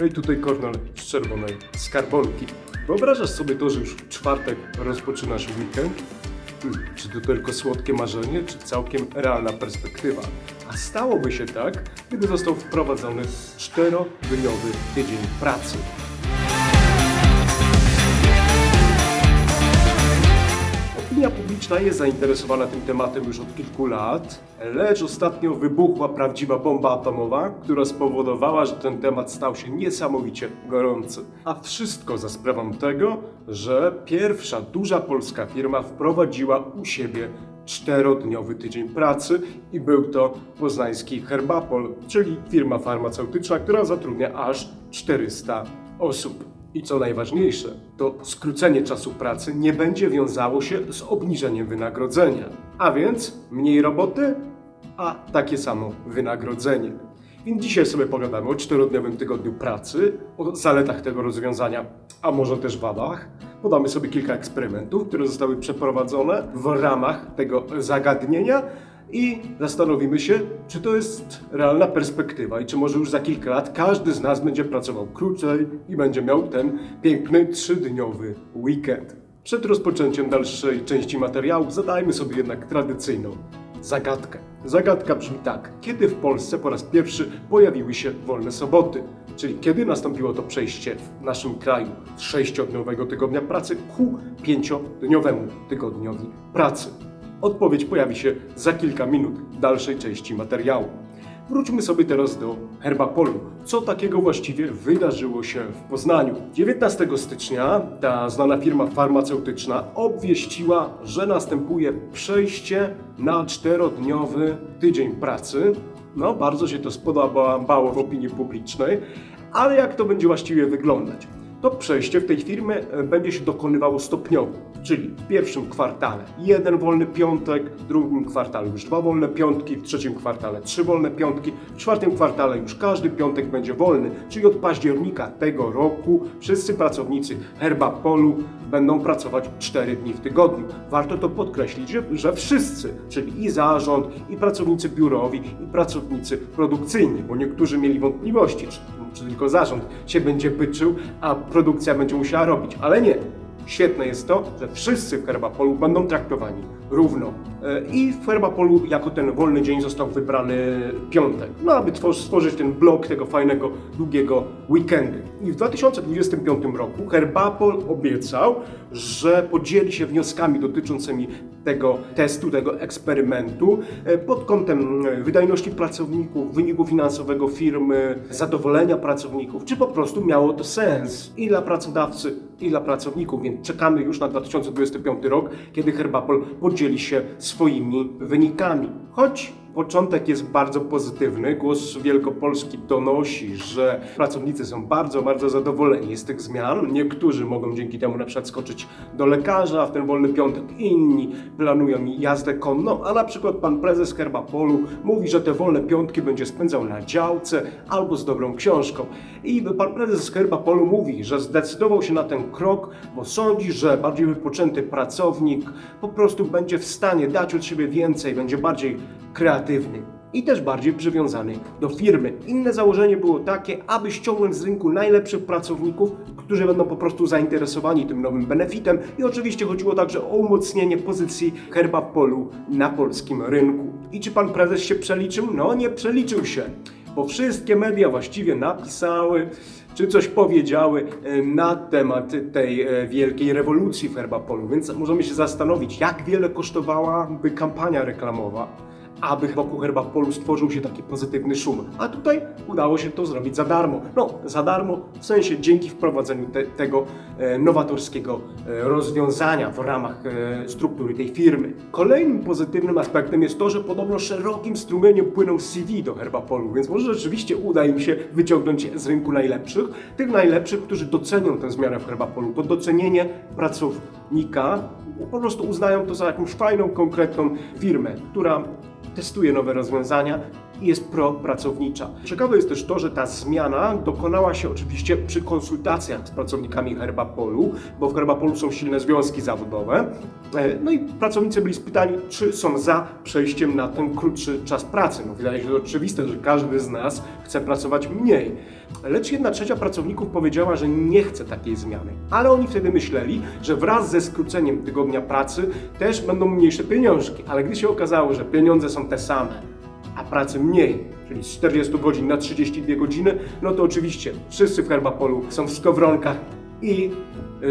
No i tutaj Kornel z czerwonej skarbonki. Wyobrażasz sobie to, że już w czwartek rozpoczynasz weekend? Hmm, Czy to tylko słodkie marzenie, czy całkiem realna perspektywa? A stałoby się tak, gdyby został wprowadzony czterodniowy tydzień pracy. Publiczna jest zainteresowana tym tematem już od kilku lat, lecz ostatnio wybuchła prawdziwa bomba atomowa, która spowodowała, że ten temat stał się niesamowicie gorący. A wszystko za sprawą tego, że pierwsza duża polska firma wprowadziła u siebie czterodniowy tydzień pracy i był to poznański Herbapol, czyli firma farmaceutyczna, która zatrudnia aż 400 osób. I co najważniejsze, to skrócenie czasu pracy nie będzie wiązało się z obniżeniem wynagrodzenia. A więc mniej roboty, a takie samo wynagrodzenie. Więc dzisiaj sobie pogadamy o czterodniowym tygodniu pracy, o zaletach tego rozwiązania, a może też wadach. Podamy sobie kilka eksperymentów, które zostały przeprowadzone w ramach tego zagadnienia i zastanowimy się, czy to jest realna perspektywa i czy może już za kilka lat każdy z nas będzie pracował krócej i będzie miał ten piękny trzydniowy weekend. Przed rozpoczęciem dalszej części materiału zadajmy sobie jednak tradycyjną zagadkę. Zagadka brzmi tak. Kiedy w Polsce po raz pierwszy pojawiły się wolne soboty? Czyli kiedy nastąpiło to przejście w naszym kraju z sześciodniowego tygodnia pracy ku pięciodniowemu tygodniowi pracy? Odpowiedź pojawi się za kilka minut dalszej części materiału. Wróćmy sobie teraz do Herbapolu. Co takiego właściwie wydarzyło się w Poznaniu? 19 stycznia ta znana firma farmaceutyczna obwieściła, że następuje przejście na czterodniowy tydzień pracy. No, bardzo się to spodobało w opinii publicznej, ale jak to będzie właściwie wyglądać? To przejście w tej firmie e, będzie się dokonywało stopniowo, czyli w pierwszym kwartale jeden wolny piątek, w drugim kwartale już dwa wolne piątki, w trzecim kwartale trzy wolne piątki, w czwartym kwartale już każdy piątek będzie wolny, czyli od października tego roku wszyscy pracownicy Herbapolu będą pracować 4 dni w tygodniu. Warto to podkreślić, że, że wszyscy, czyli i zarząd, i pracownicy biurowi, i pracownicy produkcyjni, bo niektórzy mieli wątpliwości, czy czy tylko zarząd się będzie pyczył, a produkcja będzie musiała robić. Ale nie. Świetne jest to, że wszyscy w Herbapolu będą traktowani równo. E, I w Herbapolu jako ten wolny dzień został wybrany piątek, no aby stworzyć ten blok tego fajnego, długiego weekendu. I w 2025 roku Herbapol obiecał, że podzieli się wnioskami dotyczącymi tego testu, tego eksperymentu e, pod kątem e, wydajności pracowników, wyniku finansowego firmy, zadowolenia pracowników, czy po prostu miało to sens i dla pracodawcy, i dla pracowników. Więc czekamy już na 2025 rok, kiedy Herbapol podzieli się swoimi wynikami. Choć Początek jest bardzo pozytywny. Głos Wielkopolski donosi, że pracownicy są bardzo, bardzo zadowoleni z tych zmian. Niektórzy mogą dzięki temu na przykład skoczyć do lekarza w ten wolny piątek, inni planują jazdę konną, a na przykład pan prezes Herbapolu mówi, że te wolne piątki będzie spędzał na działce albo z dobrą książką. I pan prezes Herbapolu mówi, że zdecydował się na ten krok, bo sądzi, że bardziej wypoczęty pracownik po prostu będzie w stanie dać od siebie więcej, będzie bardziej kreatywny i też bardziej przywiązany do firmy. Inne założenie było takie, aby ściągnąć z rynku najlepszych pracowników, którzy będą po prostu zainteresowani tym nowym benefitem i oczywiście chodziło także o umocnienie pozycji Herbapolu na polskim rynku. I czy pan prezes się przeliczył? No nie przeliczył się, bo wszystkie media właściwie napisały, czy coś powiedziały e, na temat tej e, wielkiej rewolucji w Herbapolu. Więc możemy się zastanowić, jak wiele kosztowałaby kampania reklamowa aby wokół Herbapolu stworzył się taki pozytywny szum. A tutaj udało się to zrobić za darmo. No, za darmo w sensie dzięki wprowadzeniu te, tego e, nowatorskiego e, rozwiązania w ramach e, struktury tej firmy. Kolejnym pozytywnym aspektem jest to, że podobno szerokim strumieniem płyną CV do Herbapolu, więc może rzeczywiście uda im się wyciągnąć z rynku najlepszych, tych najlepszych, którzy docenią tę zmianę w Herbapolu. To docenienie pracownika po prostu uznają to za jakąś fajną, konkretną firmę, która testuje nowe rozwiązania jest propracownicza. Ciekawe jest też to, że ta zmiana dokonała się oczywiście przy konsultacjach z pracownikami Herbapolu, bo w Herbapolu są silne związki zawodowe. E, no i pracownicy byli spytani, czy są za przejściem na ten krótszy czas pracy. No wydaje się oczywiste, że każdy z nas chce pracować mniej. Lecz jedna trzecia pracowników powiedziała, że nie chce takiej zmiany. Ale oni wtedy myśleli, że wraz ze skróceniem tygodnia pracy też będą mniejsze pieniążki. Ale gdy się okazało, że pieniądze są te same, a pracy mniej, czyli z 40 godzin na 32 godziny, no to oczywiście wszyscy w Herbapolu są w skowronkach i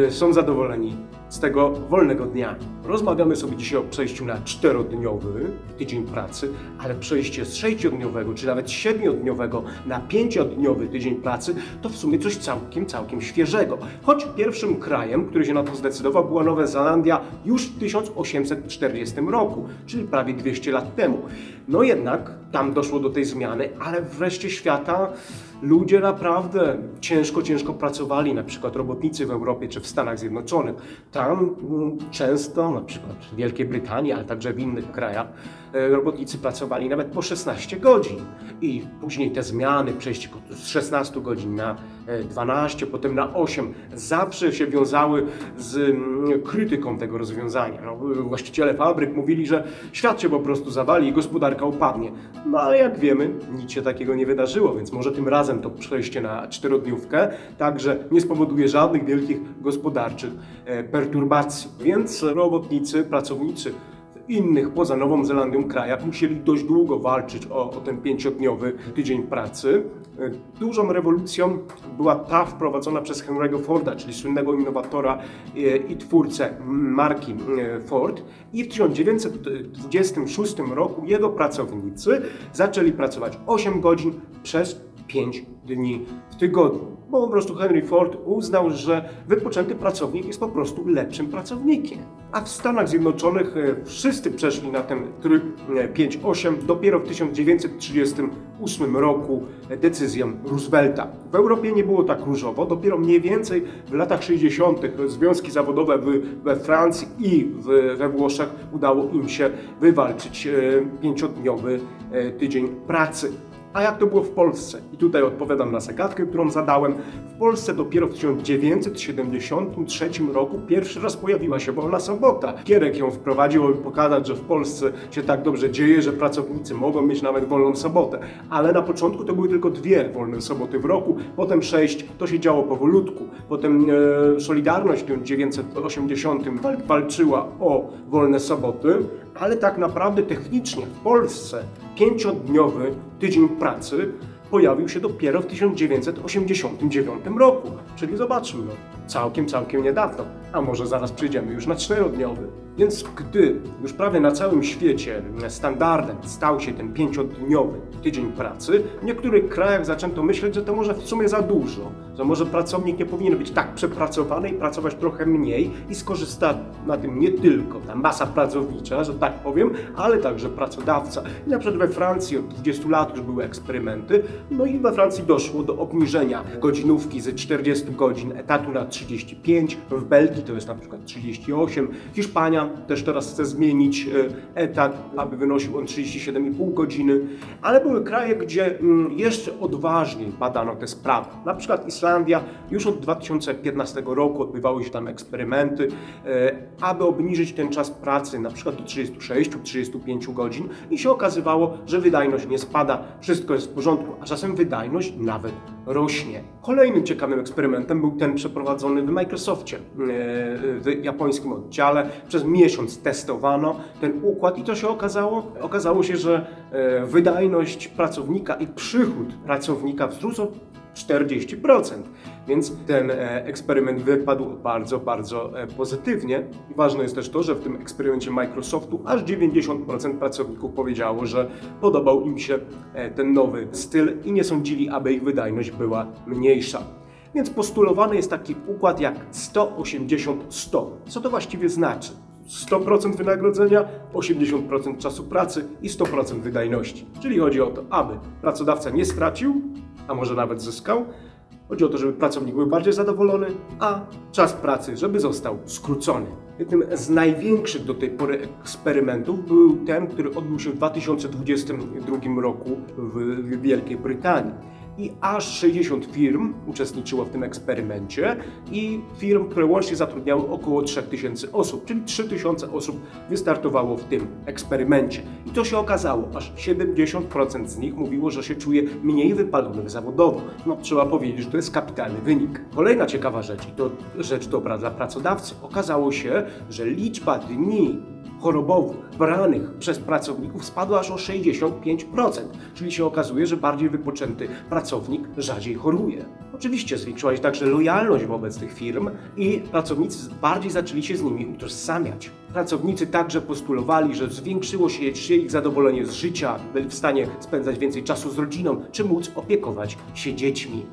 y, są zadowoleni z tego wolnego dnia. Rozmawiamy sobie dzisiaj o przejściu na czterodniowy tydzień pracy, ale przejście z sześciodniowego czy nawet siedmiodniowego na pięciodniowy tydzień pracy to w sumie coś całkiem, całkiem świeżego. Choć pierwszym krajem, który się na to zdecydował, była Nowa Zelandia już w 1840 roku, czyli prawie 200 lat temu. No jednak tam doszło do tej zmiany, ale wreszcie świata ludzie naprawdę ciężko, ciężko pracowali, na przykład robotnicy w Europie czy w Stanach Zjednoczonych. Tam mm, często, na przykład w Wielkiej Brytanii, ale także w innych krajach, e, robotnicy pracowali nawet po 16 godzin. I później te zmiany, przejście z 16 godzin na 12, e, potem na 8, zawsze się wiązały z mm, krytyką tego rozwiązania. No, właściciele fabryk mówili, że świat się po prostu zawali i gospodarka upadnie. No ale jak wiemy, nic się takiego nie wydarzyło, więc może tym razem to przejście na czterodniówkę także nie spowoduje żadnych wielkich gospodarczych e, perturbacji. Więc robotnicy, pracownicy innych poza Nową Zelandią krajach musieli dość długo walczyć o, o ten pięciodniowy tydzień pracy. E, dużą rewolucją była ta wprowadzona przez Henry'ego Forda, czyli słynnego innowatora e, i twórcę marki Ford. I w 1926 roku jego pracownicy zaczęli pracować 8 godzin przez 5 dni w tygodniu. Bo po prostu Henry Ford uznał, że wypoczęty pracownik jest po prostu lepszym pracownikiem. A w Stanach Zjednoczonych e, wszyscy przeszli na ten tryb 5-8 e, dopiero w 1938 roku decyzją Roosevelta. W Europie nie było tak różowo, dopiero mniej więcej w latach 60. związki zawodowe we Francji i we Włoszech udało im się wywalczyć e, pięciodniowy tydzień pracy. A jak to było w Polsce? I tutaj odpowiadam na zagadkę, którą zadałem. W Polsce dopiero w 1973 roku pierwszy raz pojawiła się wolna sobota. Kierek ją wprowadził, aby pokazać, że w Polsce się tak dobrze dzieje, że pracownicy mogą mieć nawet wolną sobotę. Ale na początku to były tylko dwie wolne soboty w roku, potem sześć, to się działo powolutku. Potem e, Solidarność w 1980 walczyła o wolne soboty, ale tak naprawdę technicznie w Polsce pięciodniowy tydzień pracy pojawił się dopiero w 1989 roku. Czyli zobaczmy, całkiem, całkiem niedawno. A może zaraz przyjdziemy już na czterodniowy. Więc gdy już prawie na całym świecie standardem stał się ten pięciodniowy tydzień pracy, w niektórych krajach zaczęto myśleć, że to może w sumie za dużo, że może pracownik nie powinien być tak przepracowany i pracować trochę mniej i skorzysta na tym nie tylko ta masa pracownicza, że tak powiem, ale także pracodawca. I na przykład we Francji od 20 lat już były eksperymenty, no i we Francji doszło do obniżenia godzinówki ze 40 godzin etatu na 35, w Belgii to jest na przykład 38, Hiszpania też teraz chce zmienić e, etat, aby wynosił on 37,5 godziny, ale były kraje, gdzie mm, jeszcze odważniej badano te sprawy. Na przykład Islandia już od 2015 roku odbywały się tam eksperymenty, e, aby obniżyć ten czas pracy na przykład do 36-35 godzin i się okazywało, że wydajność nie spada, wszystko jest w porządku, a czasem wydajność nawet rośnie. Kolejnym ciekawym eksperymentem był ten przeprowadzony w Microsoftie, e, w japońskim oddziale. Przez miesiąc testowano ten układ i to się okazało? Okazało się, że e, wydajność pracownika i przychód pracownika wzrósł 40%. Więc ten e, eksperyment wypadł bardzo, bardzo pozytywnie. Ważne jest też to, że w tym eksperymencie Microsoftu aż 90% pracowników powiedziało, że podobał im się ten nowy styl i nie sądzili, aby ich wydajność była mniejsza. Więc postulowany jest taki układ jak 180-100. Co to właściwie znaczy? 100% wynagrodzenia, 80% czasu pracy i 100% wydajności. Czyli chodzi o to, aby pracodawca nie stracił, a może nawet zyskał, Chodzi o to, żeby pracownik był bardziej zadowolony, a czas pracy, żeby został skrócony. Jednym z największych do tej pory eksperymentów był ten, który odbył się w 2022 roku w Wielkiej Brytanii i aż 60 firm uczestniczyło w tym eksperymencie i firm, łącznie zatrudniały około 3000 osób, czyli 3000 osób wystartowało w tym eksperymencie. I to się okazało, aż 70% z nich mówiło, że się czuje mniej wypalonych zawodowo. No trzeba powiedzieć, że to jest kapitalny wynik. Kolejna ciekawa rzecz, i to rzecz dobra dla pracodawcy, okazało się, że liczba dni chorobowych branych przez pracowników spadła aż o 65%, czyli się okazuje, że bardziej wypoczęty pracownik rzadziej choruje. Oczywiście zwiększyła się także lojalność wobec tych firm i pracownicy bardziej zaczęli się z nimi utożsamiać. Pracownicy także postulowali, że zwiększyło się ich zadowolenie z życia, byli w stanie spędzać więcej czasu z rodziną, czy móc opiekować się dziećmi.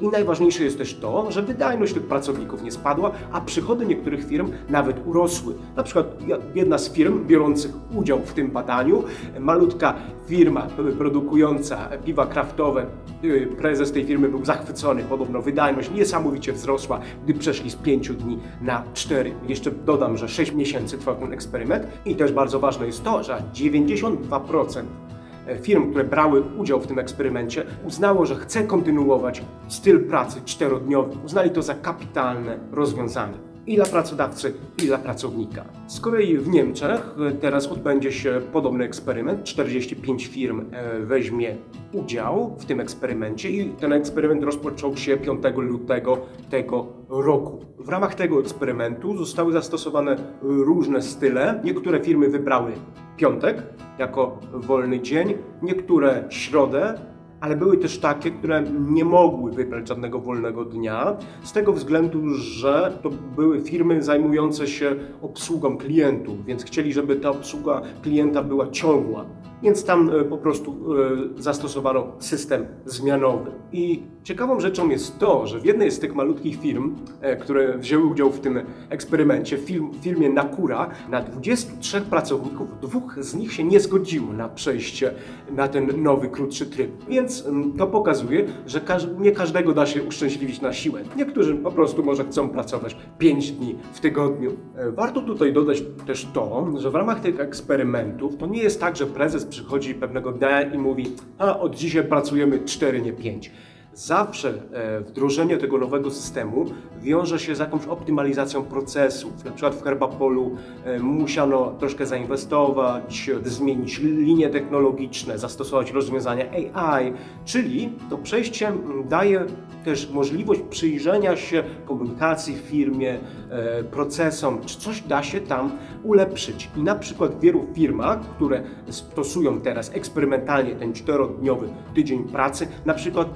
I najważniejsze jest też to, że wydajność tych pracowników nie spadła, a przychody niektórych firm nawet urosły. Na przykład jedna z firm biorących udział w tym badaniu, malutka firma produkująca piwa kraftowe, y, prezes tej firmy był zachwycony, podobno wydajność niesamowicie wzrosła, gdy przeszli z 5 dni na 4. Jeszcze dodam, że 6 miesięcy trwał ten eksperyment i też bardzo ważne jest to, że 92% E, firm, które brały udział w tym eksperymencie, uznało, że chce kontynuować styl pracy czterodniowy. Uznali to za kapitalne rozwiązanie i dla pracodawcy, i dla pracownika. Z kolei w Niemczech e, teraz odbędzie się podobny eksperyment. 45 firm e, weźmie udział w tym eksperymencie i ten eksperyment rozpoczął się 5 lutego tego roku. W ramach tego eksperymentu zostały zastosowane różne style. Niektóre firmy wybrały piątek jako wolny dzień, niektóre środę, ale były też takie, które nie mogły wybrać żadnego wolnego dnia, z tego względu, że to były firmy zajmujące się obsługą klientów, więc chcieli, żeby ta obsługa klienta była ciągła. Więc tam e, po prostu e, zastosowano system zmianowy. I ciekawą rzeczą jest to, że w jednej z tych malutkich firm, e, które wzięły udział w tym eksperymencie, w firmie Nakura, na 23 pracowników, dwóch z nich się nie zgodziło na przejście na ten nowy, krótszy tryb. Więc mm, to pokazuje, że nie każdego da się uszczęśliwić na siłę. Niektórzy po prostu może chcą pracować 5 dni w tygodniu. Warto tutaj dodać też to, że w ramach tych eksperymentów to nie jest tak, że prezes przychodzi pewnego dnia i mówi, a od dzisiaj pracujemy 4, nie 5. Zawsze e, wdrożenie tego nowego systemu wiąże się z jakąś optymalizacją procesów. Na przykład w Herbapolu e, musiano troszkę zainwestować, zmienić linie technologiczne, zastosować rozwiązania AI, czyli to przejście daje też możliwość przyjrzenia się komunikacji w firmie, e, procesom, czy coś da się tam ulepszyć. I na przykład w wielu firmach, które stosują teraz eksperymentalnie ten czterodniowy tydzień pracy, na przykład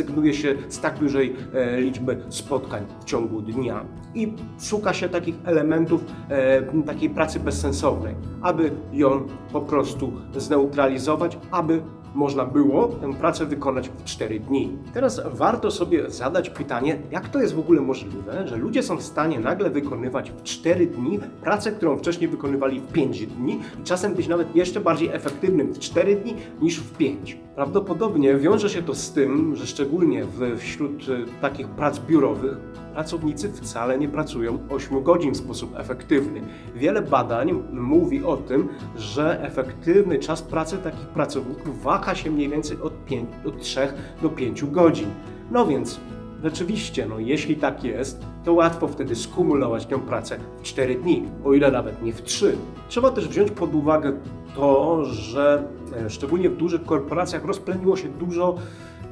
rezygnuje się z tak dużej e, liczby spotkań w ciągu dnia i szuka się takich elementów e, takiej pracy bezsensownej, aby ją po prostu zneutralizować, aby można było tę pracę wykonać w 4 dni. Teraz warto sobie zadać pytanie, jak to jest w ogóle możliwe, że ludzie są w stanie nagle wykonywać w 4 dni pracę, którą wcześniej wykonywali w 5 dni czasem być nawet jeszcze bardziej efektywnym w 4 dni niż w 5. Prawdopodobnie wiąże się to z tym, że szczególnie wśród e, takich prac biurowych pracownicy wcale nie pracują 8 godzin w sposób efektywny. Wiele badań mówi o tym, że efektywny czas pracy takich pracowników waha się mniej więcej od, 5, od 3 do 5 godzin. No więc rzeczywiście, no jeśli tak jest, to łatwo wtedy skumulować tę pracę w 4 dni, o ile nawet nie w 3. Trzeba też wziąć pod uwagę to, że e, szczególnie w dużych korporacjach rozpleniło się dużo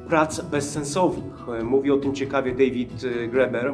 prac bezsensownych. Mówi o tym ciekawie David e, Graeber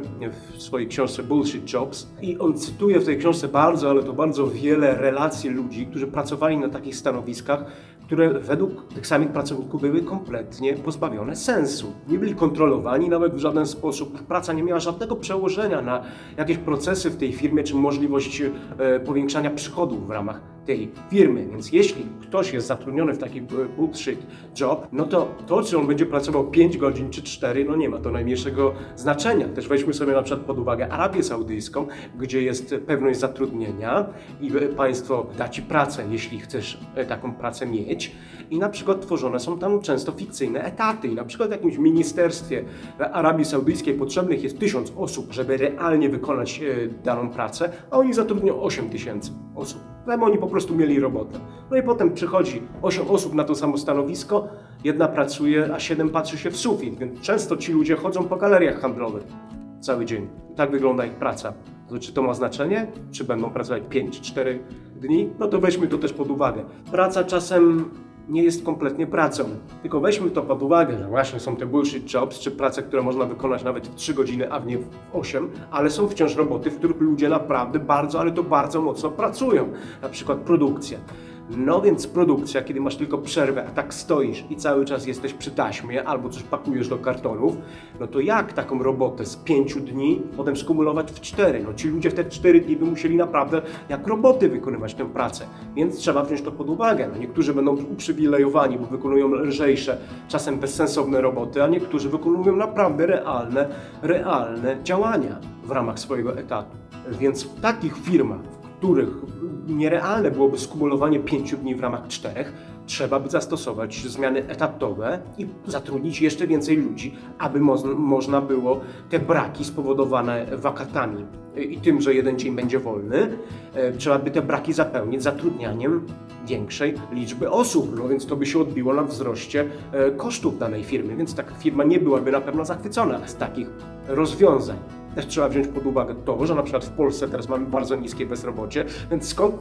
w swojej książce Bullshit Jobs i on cytuje w tej książce bardzo, ale to bardzo wiele relacji ludzi, którzy pracowali na takich stanowiskach, które według tych samych pracowników były kompletnie pozbawione sensu. Nie byli kontrolowani nawet w żaden sposób. Praca nie miała żadnego przełożenia na jakieś procesy w tej firmie czy możliwość e, powiększania przychodów w ramach tej firmy. Więc jeśli ktoś jest zatrudniony w taki bullshit job, no to to, czy on będzie pracował 5 godzin czy 4, no nie ma to najmniejszego znaczenia. Też weźmy sobie na przykład pod uwagę Arabię Saudyjską, gdzie jest pewność zatrudnienia i państwo da ci pracę, jeśli chcesz e, taką pracę mieć. I na przykład tworzone są tam często fikcyjne etaty. I na przykład w jakimś ministerstwie Arabii Saudyjskiej potrzebnych jest tysiąc osób, żeby realnie wykonać e, daną pracę, a oni zatrudnią 8 tysięcy osób. Tam oni po prostu mieli robotę. No i potem przychodzi 8 osób na to samo stanowisko, jedna pracuje, a 7 patrzy się w sufit, więc często ci ludzie chodzą po galeriach handlowych cały dzień. Tak wygląda ich praca. Czy to ma znaczenie? Czy będą pracować 5-4 dni? No to weźmy to też pod uwagę. Praca czasem nie jest kompletnie pracą. Tylko weźmy to pod uwagę, że właśnie są te bullshit jobs, czy prace, które można wykonać nawet w 3 godziny, a nie w 8, ale są wciąż roboty, w których ludzie naprawdę bardzo, ale to bardzo mocno pracują. Na przykład produkcja. No więc produkcja, kiedy masz tylko przerwę, a tak stoisz i cały czas jesteś przy taśmie albo coś pakujesz do kartonów, no to jak taką robotę z pięciu dni potem skumulować w cztery? No ci ludzie w te cztery dni by musieli naprawdę jak roboty wykonywać tę pracę. Więc trzeba wziąć to pod uwagę. No niektórzy będą uprzywilejowani, bo wykonują lżejsze, czasem bezsensowne roboty, a niektórzy wykonują naprawdę realne, realne działania w ramach swojego etatu. Więc w takich firmach, których nierealne byłoby skumulowanie pięciu dni w ramach czterech, trzeba by zastosować zmiany etatowe i zatrudnić jeszcze więcej ludzi, aby mo można było te braki spowodowane wakatami i tym, że jeden dzień będzie wolny, e, trzeba by te braki zapełnić zatrudnianiem większej liczby osób, no więc to by się odbiło na wzroście e, kosztów danej firmy, więc taka firma nie byłaby na pewno zachwycona z takich rozwiązań. Też trzeba wziąć pod uwagę to, że na przykład w Polsce teraz mamy bardzo niskie bezrobocie, więc skąd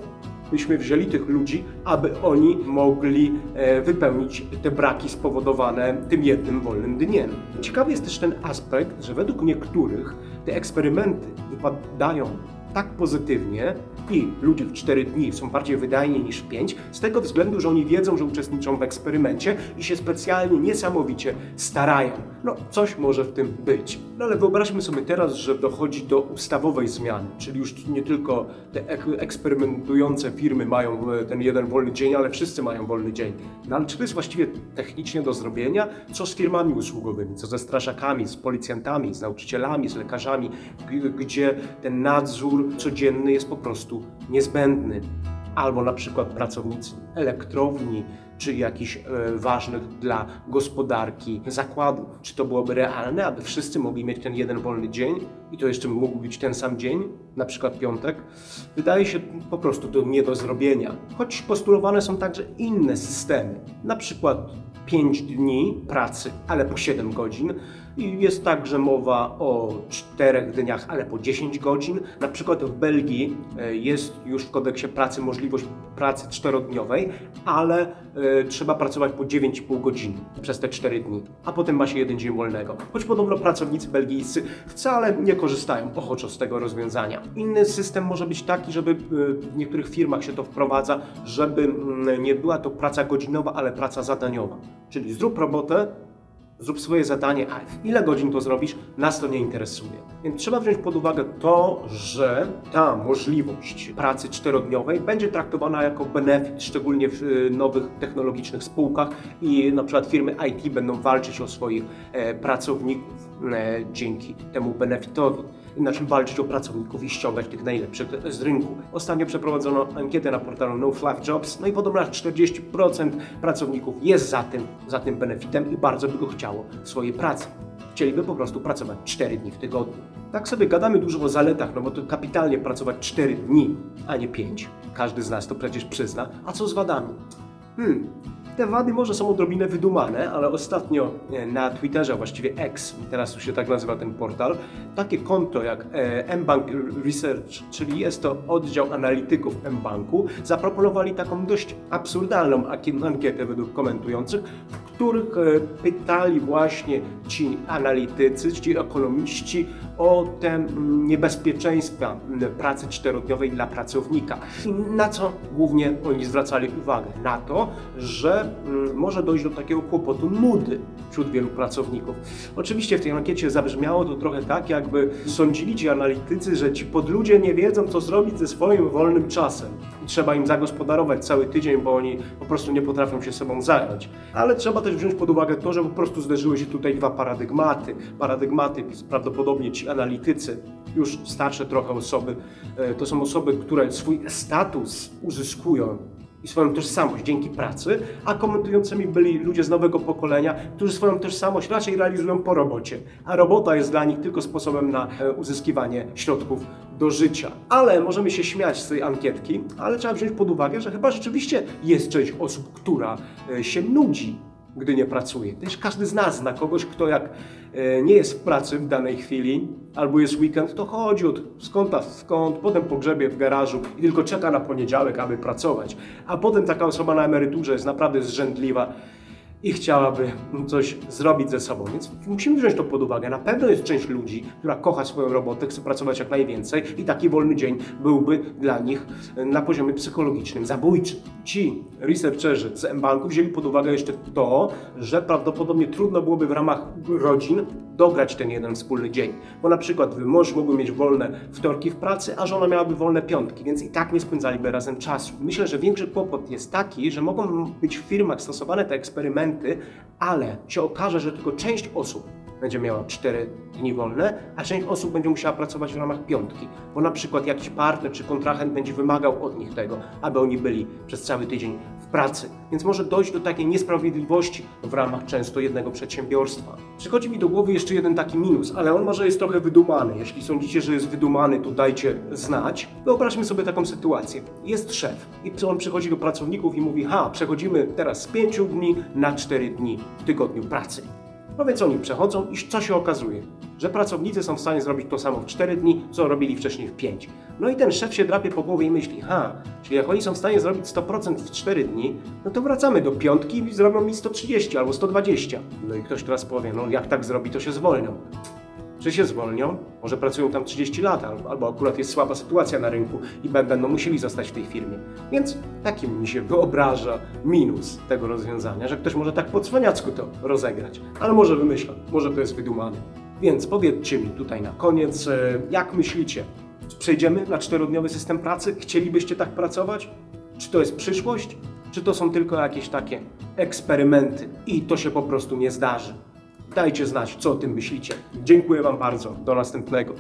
byśmy wzięli tych ludzi, aby oni mogli e, wypełnić te braki spowodowane tym jednym wolnym dniem. Ciekawy jest też ten aspekt, że według niektórych te eksperymenty wypadają tak pozytywnie i ludzie w 4 dni są bardziej wydajni niż w 5, z tego względu, że oni wiedzą, że uczestniczą w eksperymencie i się specjalnie, niesamowicie starają. No, coś może w tym być. No ale wyobraźmy sobie teraz, że dochodzi do ustawowej zmiany, czyli już nie tylko te eksperymentujące firmy mają e, ten jeden wolny dzień, ale wszyscy mają wolny dzień. No ale czy to jest właściwie technicznie do zrobienia? Co z firmami usługowymi, co ze strażakami, z policjantami, z nauczycielami, z lekarzami, gdzie ten nadzór codzienny jest po prostu niezbędny. Albo na przykład pracownicy elektrowni, czy jakichś e, ważnych dla gospodarki zakładów. Czy to byłoby realne, aby wszyscy mogli mieć ten jeden wolny dzień i to jeszcze mógł być ten sam dzień, na przykład piątek? Wydaje się po prostu to nie do zrobienia. Choć postulowane są także inne systemy, na przykład 5 dni pracy, ale po 7 godzin. I jest także mowa o 4 dniach, ale po 10 godzin. Na przykład w Belgii e, jest już w kodeksie pracy możliwość pracy czterodniowej, ale e, trzeba pracować po 9,5 godzin przez te 4 dni, a potem ma się jeden dzień wolnego. Choć podobno pracownicy belgijscy wcale nie korzystają ochoczo z tego rozwiązania. Inny system może być taki, żeby e, w niektórych firmach się to wprowadza, żeby mm, nie była to praca godzinowa, ale praca zadaniowa. Czyli zrób robotę, zrób swoje zadanie, a ile godzin to zrobisz, nas to nie interesuje. Więc trzeba wziąć pod uwagę to, że ta możliwość pracy czterodniowej będzie traktowana jako benefit, szczególnie w y, nowych technologicznych spółkach i na przykład firmy IT będą walczyć o swoich e, pracowników dzięki temu benefitowi na czym walczyć o pracowników i ściągać tych najlepszych z rynku. Ostatnio przeprowadzono ankietę na portalu No Fluff Jobs, no i podobno 40% pracowników jest za tym, za tym benefitem i bardzo by go chciało w swojej pracy. Chcieliby po prostu pracować 4 dni w tygodniu. Tak sobie gadamy dużo o zaletach, no bo to kapitalnie pracować 4 dni, a nie 5. Każdy z nas to przecież przyzna. A co z wadami? Hmm, te wady może są odrobinę wydumane, ale ostatnio na Twitterze, właściwie X, teraz już się tak nazywa ten portal, takie konto jak e, mBank Research, czyli jest to oddział analityków mBanku, zaproponowali taką dość absurdalną ankietę według komentujących, w których e, pytali właśnie ci analitycy, ci ekonomiści o te niebezpieczeństwa pracy czterodniowej dla pracownika. I na co głównie oni zwracali uwagę? Na to, że mm, może dojść do takiego kłopotu nudy wśród wielu pracowników. Oczywiście w tej ankiecie zabrzmiało to trochę tak, jakby sądzili ci analitycy, że ci podludzie nie wiedzą, co zrobić ze swoim wolnym czasem. Trzeba im zagospodarować cały tydzień, bo oni po prostu nie potrafią się sobą zająć. Ale trzeba też wziąć pod uwagę to, że po prostu zderzyły się tutaj dwa paradygmaty. Paradygmaty prawdopodobnie ci analitycy, już starsze trochę osoby, e, to są osoby, które swój status uzyskują i swoją tożsamość dzięki pracy, a komentującymi byli ludzie z nowego pokolenia, którzy swoją tożsamość raczej realizują po robocie, a robota jest dla nich tylko sposobem na e, uzyskiwanie środków do życia. Ale możemy się śmiać z tej ankietki, ale trzeba wziąć pod uwagę, że chyba rzeczywiście jest część osób, która e, się nudzi gdy nie pracuje. Też każdy z nas zna kogoś, kto jak e, nie jest w pracy w danej chwili, albo jest weekend, to chodzi od skąd a skąd, potem pogrzebie w garażu i tylko czeka na poniedziałek, aby pracować. A potem taka osoba na emeryturze jest naprawdę zrzędliwa i chciałaby coś zrobić ze sobą. Więc musimy wziąć to pod uwagę. Na pewno jest część ludzi, która kocha swoją robotę, chce pracować jak najwięcej i taki wolny dzień byłby dla nich na poziomie psychologicznym zabójczym. Ci researcherzy z M-Banku wzięli pod uwagę jeszcze to, że prawdopodobnie trudno byłoby w ramach rodzin dograć ten jeden wspólny dzień. Bo na przykład mąż mógłby mieć wolne wtorki w pracy, a żona miałaby wolne piątki, więc i tak nie spędzaliby razem czasu. Myślę, że większy kłopot jest taki, że mogą być w firmach stosowane te eksperymenty, ale się okaże, że tylko część osób będzie miała 4 dni wolne, a część osób będzie musiała pracować w ramach piątki, bo na przykład jakiś partner czy kontrahent będzie wymagał od nich tego, aby oni byli przez cały tydzień w pracy. Więc może dojść do takiej niesprawiedliwości w ramach często jednego przedsiębiorstwa. Przychodzi mi do głowy jeszcze jeden taki minus, ale on może jest trochę wydumany. Jeśli sądzicie, że jest wydumany, to dajcie znać. Wyobraźmy sobie taką sytuację. Jest szef i on przychodzi do pracowników i mówi: Ha, przechodzimy teraz z 5 dni na 4 dni w tygodniu pracy. No więc oni przechodzą i co się okazuje? Że pracownicy są w stanie zrobić to samo w 4 dni, co robili wcześniej w 5. No i ten szef się drapie po głowie i myśli, ha, czyli jak oni są w stanie zrobić 100% w 4 dni, no to wracamy do piątki i zrobią mi 130 albo 120. No i ktoś teraz powie, no jak tak zrobi, to się zwolnią. Czy się zwolnią? Może pracują tam 30 lat, albo akurat jest słaba sytuacja na rynku i będą musieli zostać w tej firmie. Więc taki mi się wyobraża minus tego rozwiązania, że ktoś może tak po cwaniacku to rozegrać. Ale może wymyślam, może to jest wydumane. Więc powiedzcie mi tutaj na koniec, e, jak myślicie? Przejdziemy na czterodniowy system pracy? Chcielibyście tak pracować? Czy to jest przyszłość? Czy to są tylko jakieś takie eksperymenty i to się po prostu nie zdarzy? Dajcie znać, co o tym myślicie. Dziękuję Wam bardzo. Do następnego.